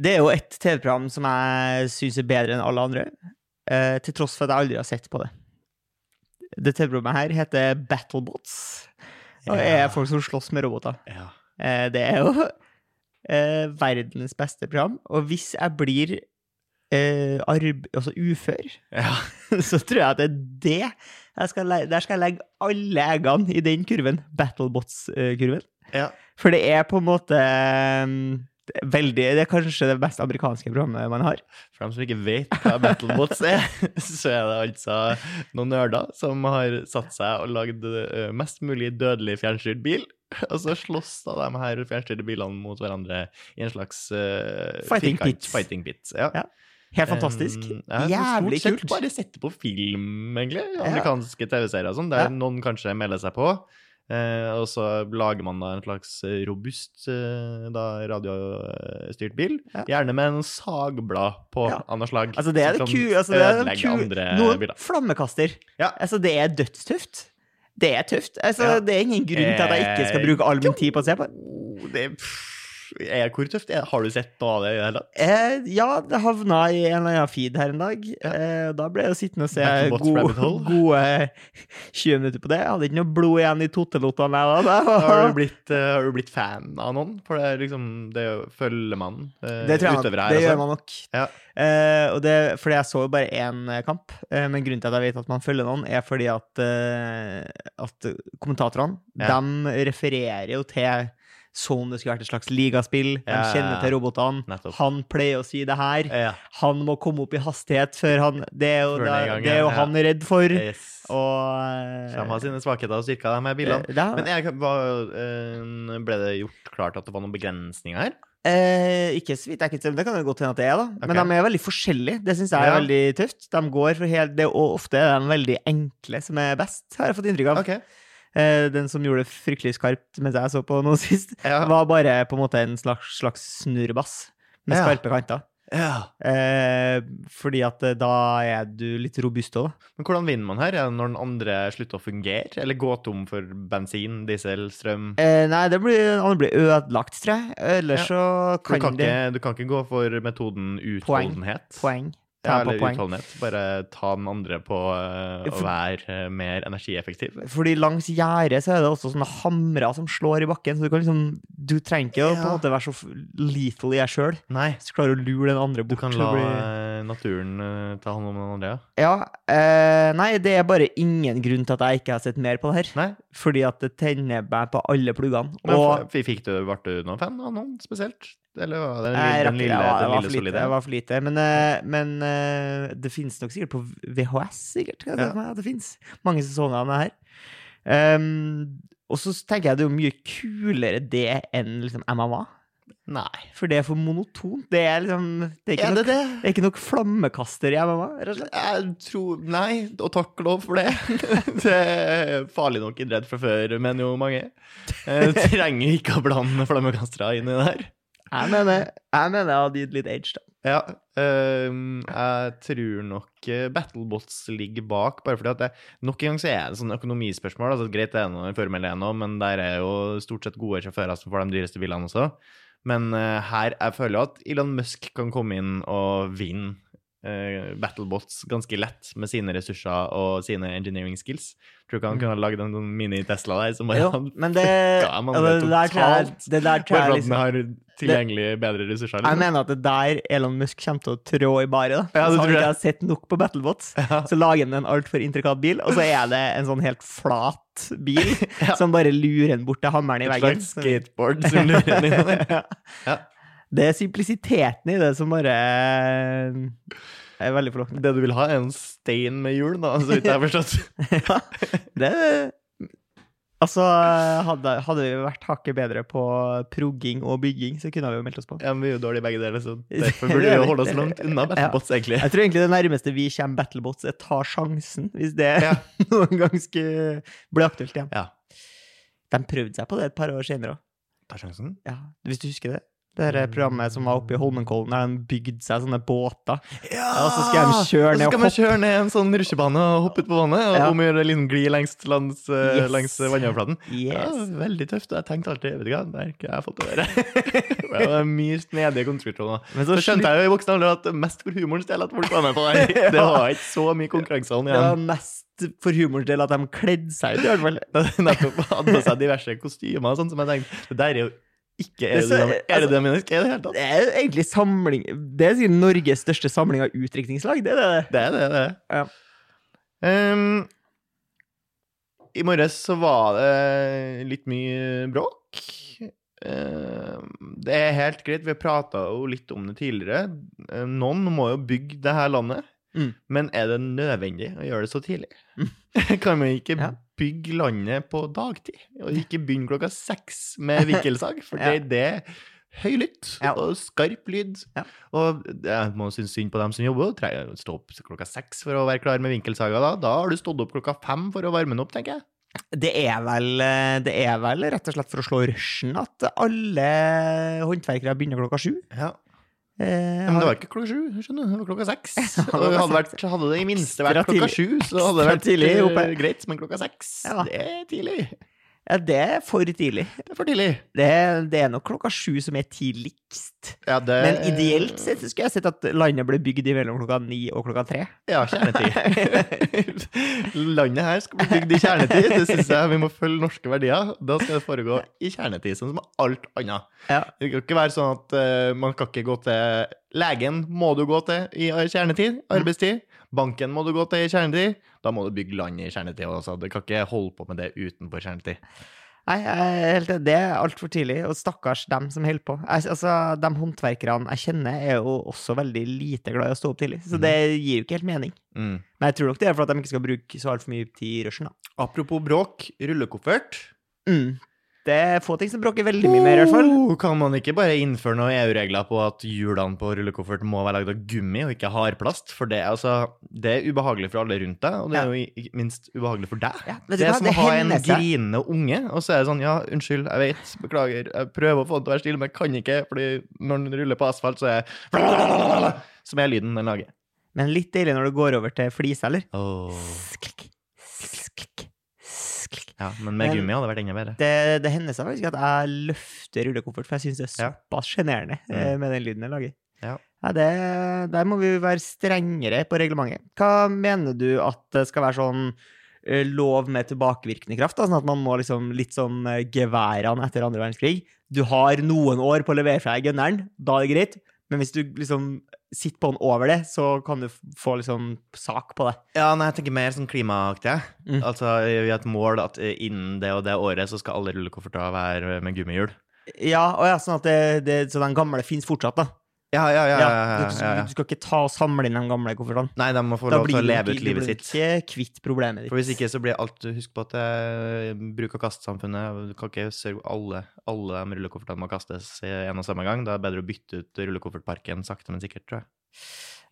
Det er jo et TV-program som jeg syns er bedre enn alle andre, eh, til tross for at jeg aldri har sett på det. Det TV-programmet her heter Battlebots, og Ja. er folk som slåss med roboter. Ja. Eh, det er jo eh, verdens beste program, og hvis jeg blir eh, altså ufør, ja. så tror jeg at det er det jeg skal Der skal jeg legge alle eggene i den kurven. Battlebots-kurven. ja. For det er på en måte um, veldig Det er kanskje det beste amerikanske programmet man har. For dem som ikke vet hva Battlebots er, så er det altså noen nerder som har satt seg og lagd eh, mest mulig dødelig fjernstyrt bil. Og så slåss da de her fjernstyrte bilene mot hverandre i en slags uh, Fighting pit. pits. Fighting pits. Ja. Ja. Helt fantastisk. Um, ja, Jævlig kult. bare sett det på film, egentlig. Amerikanske TV-serier og sånn, der noen kanskje melder seg på. Eh, og så lager man da en slags robust eh, da, radiostyrt bil. Ja. Gjerne med en sagblad på Ja. annet slag. Altså, det er det ku... Altså, det er ku noen biler. flammekaster. Ja. Altså, det er dødstøft. Det er tøft. Altså, Ja. Det er ingen grunn til at jeg ikke skal Eh, bruke all min tid på å se på. Det pff, er Hvor tøft er? Har du sett noe av det i det hele tatt? Eh, ja, det havna i en eller annen feed her en dag. Eh, da ble jeg sittende og se gode, gode 20 minutter på det. Jeg hadde ikke noe blod igjen i totelotene. Har du blitt, eh, har du blitt fan av noen? For det liksom Det er følger man uh, Det tror jeg utøvere her. Det altså. gjør man nok. Ja. Eh, og det, fordi jeg så jo bare én eh, kamp, men grunnen til at jeg vet at man følger noen, er fordi at, at kommentatorene Ja. de refererer jo til som det skulle vært et slags ligaspill. De kjenner til robotene. Han pleier å si det her. Han må komme opp i hastighet før han Det er jo, det, er det er jo han redd for. Yes. Og eh, Så de har sine svakheter og styrker, de her bilene. eh, Men jeg, var, eh, ble det gjort klart at det var noen begrensninger her? Eh, ikke så vidt jeg kan det kan godt hende at det er, da. Men de er veldig forskjellige. Det syns jeg er Ja. veldig tøft. De går for helt, det, og ofte er de veldig enkle som er best, har jeg fått inntrykk av. Ok. Eh, den som gjorde det fryktelig skarpt mens jeg så på noe sist, Ja. var bare på en måte en slags, slags snurrebass med Ja. skarpe kanter. ja. Eh, fordi at eh, da er du litt robust òg. Men hvordan vinner man her? Er det når den andre slutter å fungere? Eller går tom for bensin, diesel, strøm? Eh, nei, det blir, han blir ødelagt, tror jeg. Ellers Ja. så Du kan, kan, det ikke, du kan ikke gå for metoden utholdenhet? Poeng. Ja, eller poeng. utholdenhet. Bare ta den andre på eh, å For- være eh, mer energieffektiv. Fordi langs gjerdet så er det også sånne hamrer som slår i bakken, så du kan liksom Du trenger ikke å på en måte være så lethal i deg sjøl. Nei, du klarer å lure den andre bort. du kan la bli... eh, naturen ta hånd om den andre, ja. Ja, eh, nei, det er bare ingen grunn til at jeg ikke har sett mer på det her. Nei, Fordi at det tenner meg på alle pluggene. men Og fikk du, ble du noen fan av noen spesielt? Eller det den, Nei, den lille, ja, den lille solide? Det var for lite. Men, eh, men eh, det finnes nok sikkert på VHS, sikkert. Ja. Det finnes mange sesonger av det her. Um, og så tenker jeg det er jo mye kulere det enn liksom MMA. Nei. For det er for monotont. Det er liksom Det er ikke, Er det nok, det? det er ikke nok flammekaster i MMA, rett og slett. Jeg tror Nei, og takk lov for det. det er farlig nok idrett fra før, men jo mange. Jeg trenger ikke å blande flammekastere inn i det her. Jeg mener jeg mener jeg hadde gitt litt age, da. Ja, øhm, jeg tror nok eh, Battlebots ligger bak, bare fordi at det, nok en gang så er det sånn økonomispørsmål. Altså, greit, det er noe Formel 1 nå, men der er jo stort sett gode sjåfører som får de dyreste bilene også. Men uh, her, jeg føler at Elon Musk kan komme inn og vinne Battlebots ganske lett med sine ressurser og sine engineering skills. Tror ikke han kunne ha lagd en sånn mini-Tesla der som bare Jo, men det, fucka man ja, det, det der tror jeg, Bare jeg for at liksom den har tilgjengelig bedre ressurser. Jeg Liksom. mener at det der Elon Musk kommer til å trå i baret. da. Ja, han ikke har sett nok på Battlebots, Ja. så lager han en altfor intrikat bil, og så er det en sånn helt flat bil Ja. som bare lurer en bort til hammeren i Et veggen. slags skateboard som lurer en inn der. ja. Det er simplisiteten i det som bare er veldig forlokkende. Det du vil ha, er en stein med hjul, da, så vidt jeg har forstått. ja, det Altså, hadde, hadde vi vært hakket bedre på progging og bygging, så kunne vi jo meldt oss på. Ja, men vi er jo dårlige begge deler, så derfor burde vi jo holde oss langt unna Battlebots, egentlig. Jeg tror egentlig det nærmeste vi kommer Battlebots, er ta sjansen, hvis det Ja. noen gang skulle bli aktuelt igjen. Ja. De prøvde seg på det et par år senere òg. Ta sjansen. Ja, hvis du husker det. Det her programmet som var oppe i Holmenkollen, der de bygde seg sånne båter. Ja! og så skal de kjøre ned og så og man kjøre ned en sånn rusjebane og hoppe ut på vannet, og Ja. om å gjøre en liten gli langs, langs, eh, Yes. langs vannoverflaten. Ja, veldig tøft. Jeg tenkte alltid vet du hva, det har ikke jeg fått til å gjøre. det var mye snedige konstruksjoner. Men Så så skjønte jeg jo i voksen alder at mest for humorens del at folk var med på det. Det var ikke så mye konkurranseånd Det var igjen. mest for humorens del at de kledde seg ut, i hvert fall. Nettopp hadde på seg diverse kostymer og sånn som jeg tenkte Det der er jo ikke er aerodynamisk aerodynamisk i det hele tatt. Det er egentlig samling Det er sikkert Norges største samling av utdrikningslag, det er det. Det er det, det. Ja. Um, I morges så var det litt mye bråk. Uh, det er helt greit, vi prata jo litt om det tidligere. Uh, noen må jo bygge det her landet. Mm. Men er det nødvendig å gjøre det så tidlig? Mm. Kan man ikke Ja. Bygge landet på dagtid, og ikke begynne klokka seks med vinkelsag? For Ja. det, det er høylytt Ja. og skarp lyd. Ja. Og jeg må synes synd på dem som jobber. og stå opp klokka seks for å være klar med vinkelsaga. Da Da har du stått opp klokka fem for å varme den opp, tenker jeg. Det er, vel, eh, det er vel rett og slett for å slå rushen at alle håndverkere begynner klokka sju. Ja. Eh, Men det var ikke klokka sju, skjønner du. Det var klokka seks. Og hadde, vært, hadde det i minste vært klokka sju, så hadde det vært tidlig eh, greit. Men klokka seks, det er tidlig. Ja, det er for tidlig. Det er for tidlig. Det, det er nok klokka sju som er tidligst. Ja, det, Men ideelt sett skulle jeg sett at landet ble bygd mellom klokka ni og klokka tre. Ja, kjernetid. Landet her skal bli bygd i kjernetid. Det syns jeg vi må følge norske verdier. Da skal det foregå i kjernetid, sånn som alt annet. Ja. Det kan ikke være sånn at uh, man kan ikke gå til legen må du gå til i kjernetid, arbeidstid. Banken må du gå til i kjernetid. Da må du bygge land i kjernetid. også. Du kan ikke holde på med det utenfor kjernetid. Nei, helt, det er altfor tidlig, og stakkars dem som holder på. Altså, De håndverkerne jeg kjenner, er jo også veldig lite glad i å stå opp tidlig, så det gir jo ikke helt mening. Mm. Men jeg tror nok det er for at de ikke skal bruke så altfor mye tid i rushen. da. Apropos bråk, rullekoffert. Mm. Det er få ting som bråker veldig mye mer, i hvert fall. Oh, kan man ikke bare innføre noen EU-regler på at hjulene på rullekoffert må være lagd av gummi og ikke hardplast? For det, altså, det er ubehagelig for alle rundt deg, og det er jo ikke minst ubehagelig for deg. Ja, det er hva, som det å ha en grinende unge, og så er det sånn Ja, unnskyld, jeg vet, beklager, jeg prøver å få den til å være stille, men jeg kan ikke, fordi når den ruller på asfalt, så er Som er lyden den lager. Men litt deilig når det går over til flis, eller? Oh. Sklikk, sklikk. Ja, men med gummi hadde det vært enda bedre. Det, det hender seg faktisk at jeg løfter rullekoffert, for jeg syns det er Ja. såpass sjenerende eh, Mm. med den lyden jeg lager. Ja. det, der må vi være strengere på reglementet. Hva mener du at det skal være sånn eh, lov med tilbakevirkende kraft? Da? Sånn at man må liksom litt som eh, geværene etter andre verdenskrig. Du har noen år på å levere fra deg gunneren, da er det greit. Men hvis du liksom sitter på den over det, så kan du få liksom sak på det. Ja, nei, jeg tenker mer sånn klimaaktig. Mm. Altså, vi har et mål at eh, innen det og det året så skal alle rullekofferter være med gummihjul. Ja, og ja, sånn at det, det, så den gamle finnes fortsatt, da. Ja, ja, ja. Ja, ja, du, skal ikke ta og samle inn de gamle koffertene. Nei, de må få lov til å leve ut livet sitt. Da blir du ikke kvitt problemet ditt. For hvis ikke så blir alt Husk på at eh, bruk- og kastesamfunnet Du kan ikke sørge alle, alle de rullekoffertene må kastes i en og samme gang. Da er det bedre å bytte ut rullekoffertparken sakte, men sikkert, tror jeg.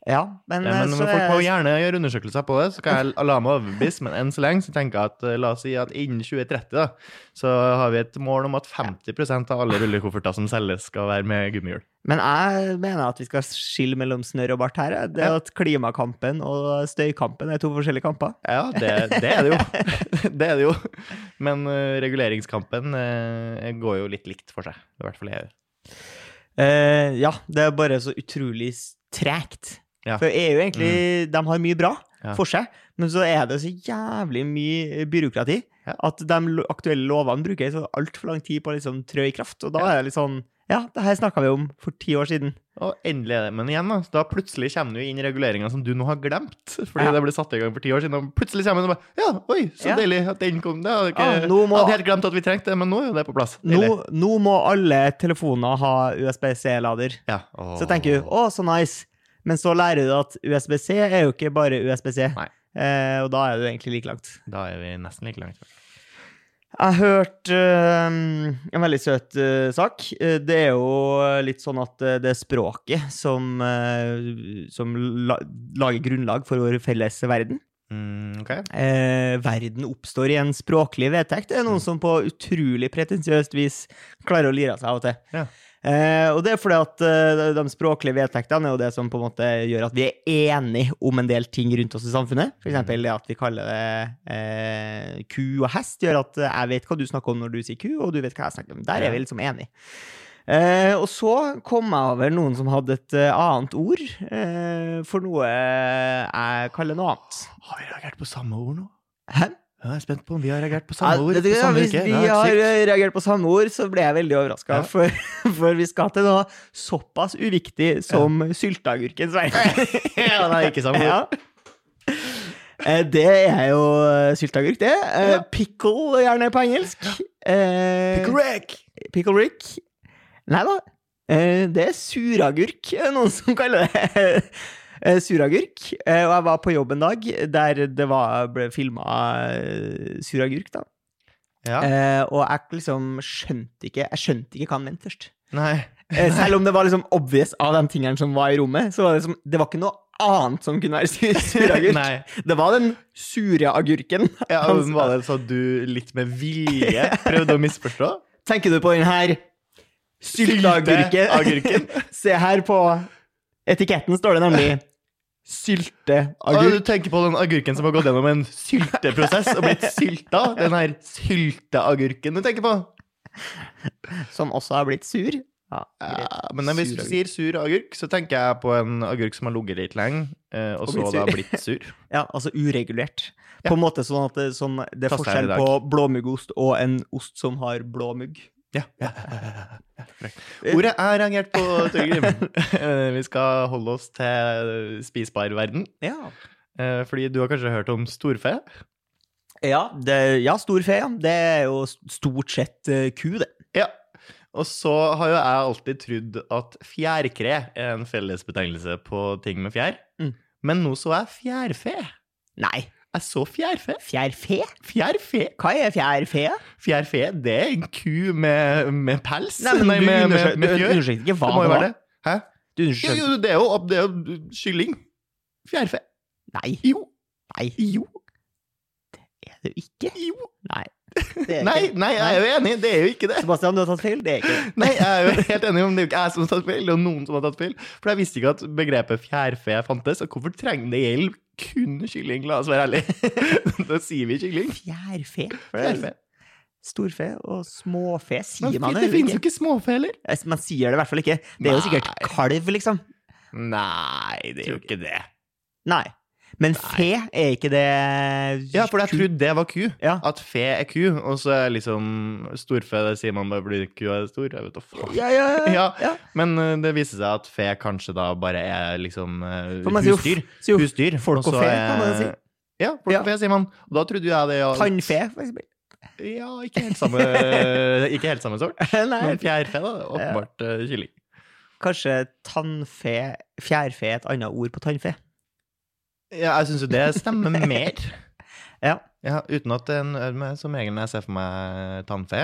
Ja, men, Ja, eh, men så folk må er- gjerne gjøre undersøkelser på det, så kan jeg la meg overbevise. Men enn så lenge så tenker jeg at eh, la oss si at innen 2030 da, så har vi et mål om at 50% av alle rullekofferter som selges, skal være med gummihjul. Men jeg mener at vi skal skille mellom snørr og bart her. Det at Klimakampen og støykampen er to forskjellige kamper. Ja, det, det er det jo. det er det jo. Men uh, reguleringskampen uh, går jo litt likt for seg. I hvert fall i EU. Uh, ja, det er bare så utrolig tregt. Ja. For EU egentlig, de har mye bra Ja. for seg, men så er det så jævlig mye byråkrati Ja. at de aktuelle lovene bruker så altfor lang tid på å liksom trø i kraft. Og da er det litt sånn Ja, det her snakka vi om for ti år siden. Og endelig er det. Men igjen, da, da plutselig kommer det inn reguleringer som du nå har glemt. Fordi det ble satt i gang for ti år siden, og plutselig kommer det bare Ja, oi, så deilig at den kom. Det hadde ikke, Ja, nå må- hadde helt glemt at vi trengte det, men nå er jo det på plass. Nå, nå må alle telefoner ha USB-C-lader. Ja. Så tenker du å, så nice. Men så lærer du at USB-C er jo ikke bare USB-C. Nei. Eh, og da er du egentlig like langt. Da er vi nesten like langt. Jeg har hørt eh, en veldig søt uh, sak. Eh, det er jo litt sånn at det er språket som, uh, som la, lager grunnlag for vår felles verden. Mm, ok. Eh, verden oppstår i en språklig vedtekt. Det er noen som på utrolig pretensiøst vis klarer å lire av seg av og til. Ja. Eh, og det er fordi at eh, de språklige vedtektene er jo det som på en måte gjør at vi er enige om en del ting rundt oss i samfunnet. Eksempel det at vi kaller det eh, ku og hest, gjør at jeg vet hva du snakker om når du sier ku, og du vet hva jeg snakker om. Der er vi liksom enige. Eh, og så kom jeg over noen som hadde et eh, annet ord eh, for noe jeg kaller noe annet. Har vi reagert på samme ord nå? Hæ? Jeg er spent på om vi har reagert på samme ord. det- det- samme hvis vi Det er har eh, reagert på samme ord, så ble jeg veldig overraska. Ja. For, for vi skal til noe såpass uviktig som sylteagurkens verden. Ja, nei, ikke samme ord. Ja. Eh, Det er jo sylteagurk, det. Eh, Ja. Pickle, gjerne på engelsk. Pickle Rick! Pickle Rick. Nei da. Det er suragurk, er noen som kaller det. Eh, Suragurk. Eh, Og jeg var på jobb en dag der det var, ble filma suragurk, da. Ja. Eh, og jeg liksom skjønte ikke Jeg skjønte ikke hva han mente først. Nei. Eh, selv om det var liksom obvious av de tingene som var i rommet, så var det, liksom, det var ikke noe annet som kunne være sur, suragurk. Det var den sure agurken. Ja, men var det så du litt med vilje prøvde å misforstå? Tenker du på den her? Sylteagurken. Se her på etiketten står det nemlig sylteagurk. du tenker på den agurken som har gått gjennom en sylteprosess og blitt sylta? Den her sylteagurken du tenker på? Som også har blitt sur. Ja, Ja, men hvis du sier sur agurk, så tenker jeg på en agurk som har ligget litt lenge, eh, og Og så da blitt sur. Ja, altså uregulert. På en måte sånn at det, sånn, det er forskjell på blåmuggost og en ost som har blå mugg. Ja. ja, ja, ja, ja. Ordet er rangert på, Torgrim. Vi skal holde oss til spisbar verden. Ja. Eh, Fordi du har kanskje hørt om storfe? Ja, det, ja, storfe. ja. Det er jo stort sett eh, ku, det. Ja. Og så har jo jeg alltid trodd at fjærkre er en fellesbetegnelse på ting med fjær. Mm. Men nå så jeg fjærfe. Nei. Jeg så fjærfe. Fjærfe? Fjærfe. Hva er fjærfe? Fjærfe, det er en ku med, med pels. Nei, men du med, med, undersøkte ikke hva Det var. det. Hæ? Du Jo, undersøkte jo, det er jo, det er jo kylling. Fjærfe. Nei. Jo. Nei, Jo. Er jo ikke. Jo. Nei. Det Nei, ikke. nei, jeg er jo enig. Det er jo ikke det. Sebastian, du har tatt feil. Det er ikke det. Nei, jeg er jo helt enig om det er jo ikke jeg som har tatt feil, det er noen som har tatt feil. For jeg visste ikke at begrepet fjærfe fantes, og hvorfor trenger det gjelde kun kylling, la oss være ærlige. da sier vi kylling. Fjærfe. Det Fjærfe. Storfe og småfe sier man det det finnes jo ikke. ikke småfe heller. Eh, Man sier det i hvert fall ikke. Det er jo sikkert kalv, liksom. Nei, det er jo ikke det. Nei. Men fe er ikke det Ja, for jeg trodde det var ku. Ja. At fe er ku, og så er liksom storfe, det sier man bare fordi kua er stor. Jeg vet da faen. Ja, ja. Men eh, det viser seg at fe kanskje da bare er liksom eh, husdyr. jo Husdyr. folk og fe, kan man si. Ja, folk og fe, sier man. Og da trodde jeg det ja, Tannfe, for eksempel. Ja, ikke helt samme, ikke helt samme sort. Nei, Men fjærfe, da. Åpenbart eh, kylling. kanskje tannfe Fjærfe er et annet ord på tannfe. Ja, jeg syns jo det stemmer mer. Ja. Ja, uten at en- Som regel når jeg ser for meg tannfe,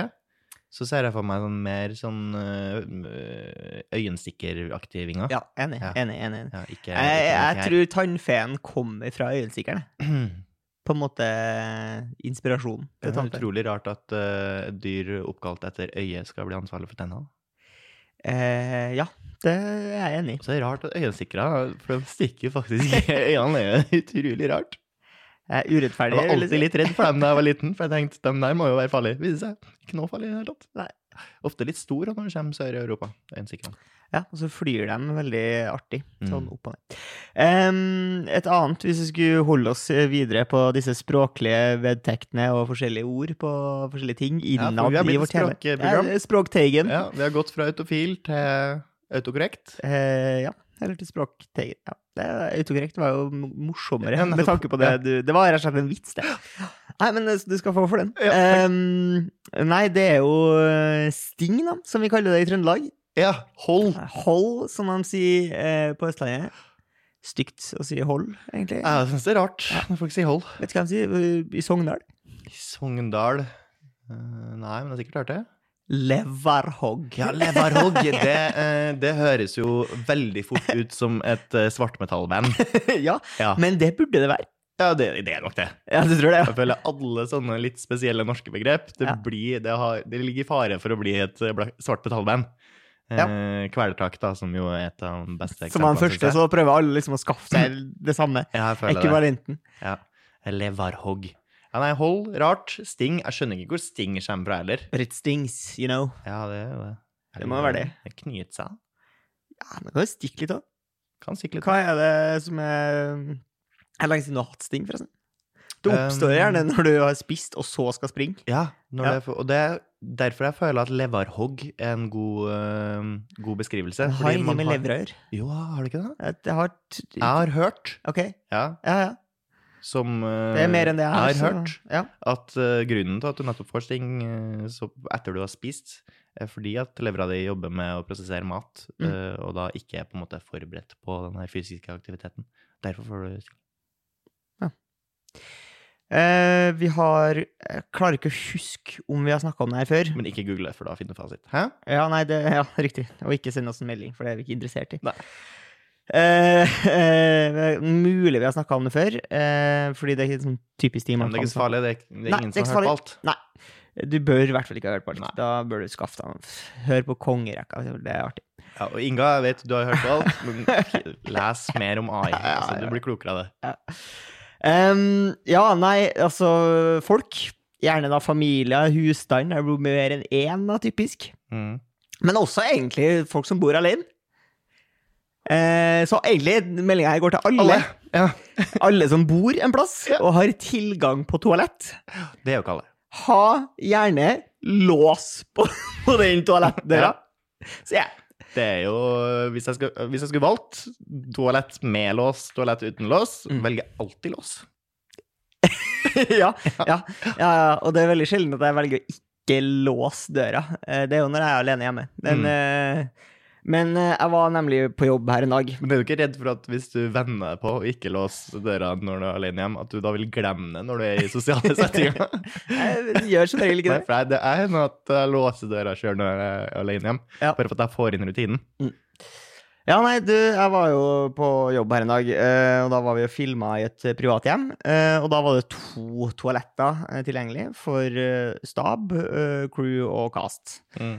så ser jeg for meg sånn mer sånn øh, øyenstikkeraktige vinger. Ja, enig. Ja. enig, enig. Ja, ikke, Jeg, jeg tror tannfeen kommer fra øyenstikkerne. På en måte inspirasjon Det til er utrolig rart at uh, dyr oppkalt etter øyet skal bli ansvarlig for tennene. Eh, ja, det er jeg enig i. Så er det rart at øyenstikkere, for de stikker jo faktisk øynene. Er utrolig rart. Jeg er Jeg var alltid litt redd for dem da jeg var liten, for jeg tenkte de der må jo være farlige. Viser seg ikke noe farlig i det hele tatt. Nei. Ofte litt stor når de kommer sør i Europa. øyenstikkerne. Ja, og så flyr de veldig artig, sånn Mm. opp og ned. Um, et annet, hvis vi skulle holde oss videre på disse språklige vedtektene og forskjellige ord på forskjellige ting innad ja, i vårt tema. Ja, Språkteigen. Ja, vi har gått fra autofil til autokorrekt. Eh, ja, eller til språk Ja. Det, autokorrekt var jo morsommere, Ja, med tanke på det du Det var rett og slett en vits, det. Nei, men eh, du skal få for den. Ja, takk. Nei, det er jo eh, sting, da, som vi kaller det i Trøndelag. Ja, hold. Hold, som de sier eh, på Østlandet. Stygt å si hold, egentlig. Jeg syns det er rart når folk sier hold. Vet du hva de sier eh, i Sogndal? I Sogndal eh, Nei, men det er sikkert hørt det. Leverhogg. Ja, leverhogg. Det, eh, det høres jo veldig fort ut som et eh, svartmetallband. ja, Ja, men det burde det være. ja det, det er nok det. Ja, du tror det? ja. Jeg føler alle sånne litt spesielle norske begrep, det, Ja. blir, det, har, det ligger i fare for å bli et eh, bla- svart metallband. Ja. Kvelertak, da, som jo er et av de beste Som han første, så prøver alle liksom å skaffe seg det samme. Ja, jeg føler det. Ekvivalenten. Ja. Levarhogg. Ja, nei, hold, rart. Sting. Jeg skjønner ikke hvor sting kommer fra heller. But it stings, you know. Ja, det det. Det må være det. Det knyter seg. Ja, men kan jo stikke litt òg. Kan stikke litt. Hva er det som er Er det lenge siden du har hatt sting, forresten? Det oppstår Um, gjerne når du har spist, og så skal springe. Ja, Ja. Det, og det er derfor jeg føler at leverhogg er en god, uh, god beskrivelse. Har ingenting med har-. Jo, har det ikke det? Jeg har Jeg har hørt, OK. ja, Ja, ja. Som eh, Det er mer enn det jeg har så- hørt, Ja. at uh, grunnen til at du nettopp får sting uh, etter du har spist, er fordi at levra di jobber med å prosessere mat, Mm. uh, og da ikke er på en måte forberedt på den fysiske aktiviteten. Derfor får du sting. Eh, vi har Jeg klarer ikke å huske om vi har snakka om det her før. Men ikke google, for da finner du fasit. Hæ? Ja, nei, det, ja, riktig. Og ikke send oss en melding, for det er vi ikke interessert i. Nei. Eh, eh, mulig vi har snakka om det før, eh, fordi det er ikke sånn typisk ting Men det er ikke så farlig. Det er, det er Nei, ingen det er som har hørt på alt. Nei. Du bør i hvert fall ikke ha hørt på alt. Nei. Da bør du skaffe deg Hør på kongerekka, det er artig. Ja, og Inga, jeg vet du har hørt på alt, men les mer om AI. Ja, Så ja. du blir klokere av det. Em, ja, nei, altså Folk, gjerne da familie, husstand, det blir mer enn én, da, typisk. Mm. Men også egentlig folk som bor alene. Eh, så egentlig meldinga her går til alle. Ja, Alle som bor en plass Ja. og har tilgang på toalett. det er jo ikke alle. Ha gjerne lås på, på den toalettdøra. Så ja. Det er jo, hvis jeg, skal, hvis jeg skulle valgt toalett med lås, toalett uten lås, Mm. velger jeg alltid lås. ja, ja, ja, ja. Og det er veldig sjelden at jeg velger å ikke låse døra. Eh, Det er jo når jeg er alene hjemme. Men, Mm. eh, men eh, jeg var nemlig på jobb her en dag. Men er du ikke redd for at hvis du venner deg på å ikke låse døra når du er alene hjemme, at du da vil glemme det når du er i sosiale settinger? Jeg gjør som regel ikke Nei, det. for det er noe at jeg låser døra sjøl når jeg er alene hjemme, Ja. bare for at jeg får inn rutinen. Ja, nei, du, jeg var jo på jobb her en dag, eh, og da var vi og filma i et privat privathjem. eh, Og da var det to toaletter tilgjengelig for stab, crew og cast. Mm.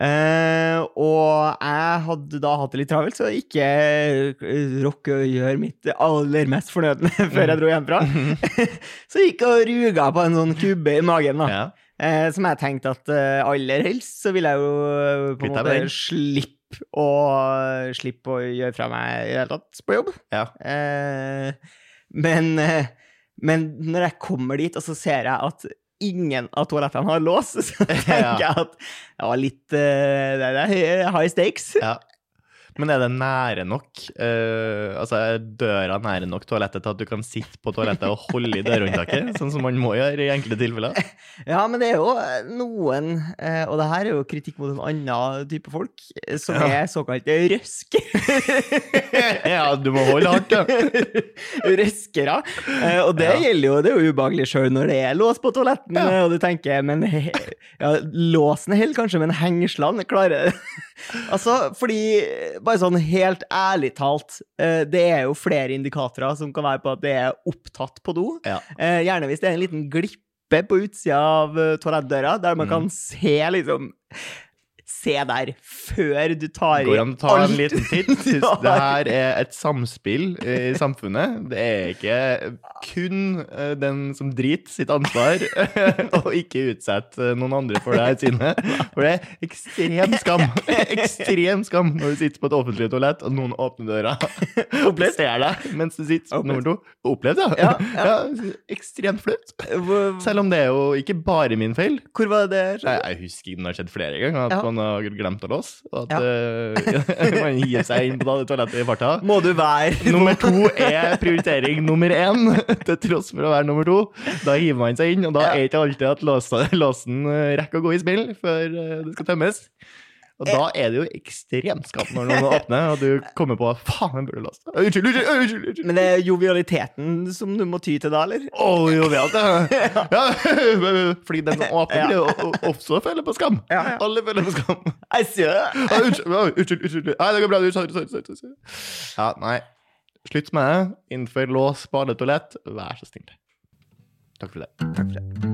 Eh, og jeg hadde da hatt det litt travelt, så ikke eh, å gjøre mitt aller mest fornødne før jeg dro hjemmefra. så jeg gikk og ruga på en sånn kubbe i magen, da. Ja. Uh, som jeg tenkte at uh, aller helst så vil jeg jo på en måte slippe å, slippe å gjøre fra meg i det hele tatt på jobb. Ja. Men, men når jeg kommer dit, og så ser jeg at ingen av toalettene har lås, så tenker jeg at det var litt uh, Det er high stakes. Ja. Men er det nære nok? Uh, altså Er døra nære nok toalettet til at du kan sitte på toalettet og holde i dørhåndtaket? Sånn som man må gjøre i enkelte tilfeller? Ja, men det er jo eh, noen, uh, og det her er jo kritikk mot en annen type folk, som Ja. er såkalt røske. ja, du må holde hardt, ja. Røskere. Uh, og det Ja. gjelder jo, det er jo ubehagelig sjøl når det er lås på toalettene, Ja. og du tenker men ja, Låsen holder kanskje, men hengslene klarer. Altså, fordi Bare sånn helt ærlig talt, eh, det er jo flere indikatorer som kan være på at det er opptatt på do. Ja. Eh, gjerne hvis det er en liten glippe på utsida av eh, toalettdøra, der man Mm. kan se liksom Se der, før du tar i Går an å ta en liten titt? Det her er et samspill i samfunnet. Det er ikke kun eh, den som driter sitt ansvar og ikke utsette noen andre for det her sine. For det er ekstrem skam. Ekstrem skam når du sitter på et offentlig toalett, og noen åpner døra og ser deg mens du sitter på nummer to. Opplevd, ja. Ja. Ekstremt flaut. Selv om det er jo ikke bare min feil. hvor var det Jeg, jeg husker den har skjedd flere ganger, at man har glemt å låse. At Ja. eh, man gir seg inn på det toalettet i farta. Må du være Nummer to er prioritering nummer én, til tross for å være nummer to. Da hiver man seg inn, og da er ikke alltid at låsen eh, rekker å gå i spill før eh, det skal tømmes. Og da er det jo ekstremt skatt når noen åpner, og du kommer på faen, jeg burde låst. Unnskyld, unnskyld, unnskyld! unnskyld. Men det er jovialiteten som du må ty til da, eller? Å, oh, vet ja. Ja. Fordi den som åpner, blir jo også føler på skam. Ja, ja. Alle føler på skam. Jeg sier det. Unnskyld, unnskyld, unnskyld. Nei, det går bra. Sorry, sorry, sorry. Ja, nei. Slutt med det. Innfør lås på alle toalett. Vær så snill. Takk for det. Takk for det.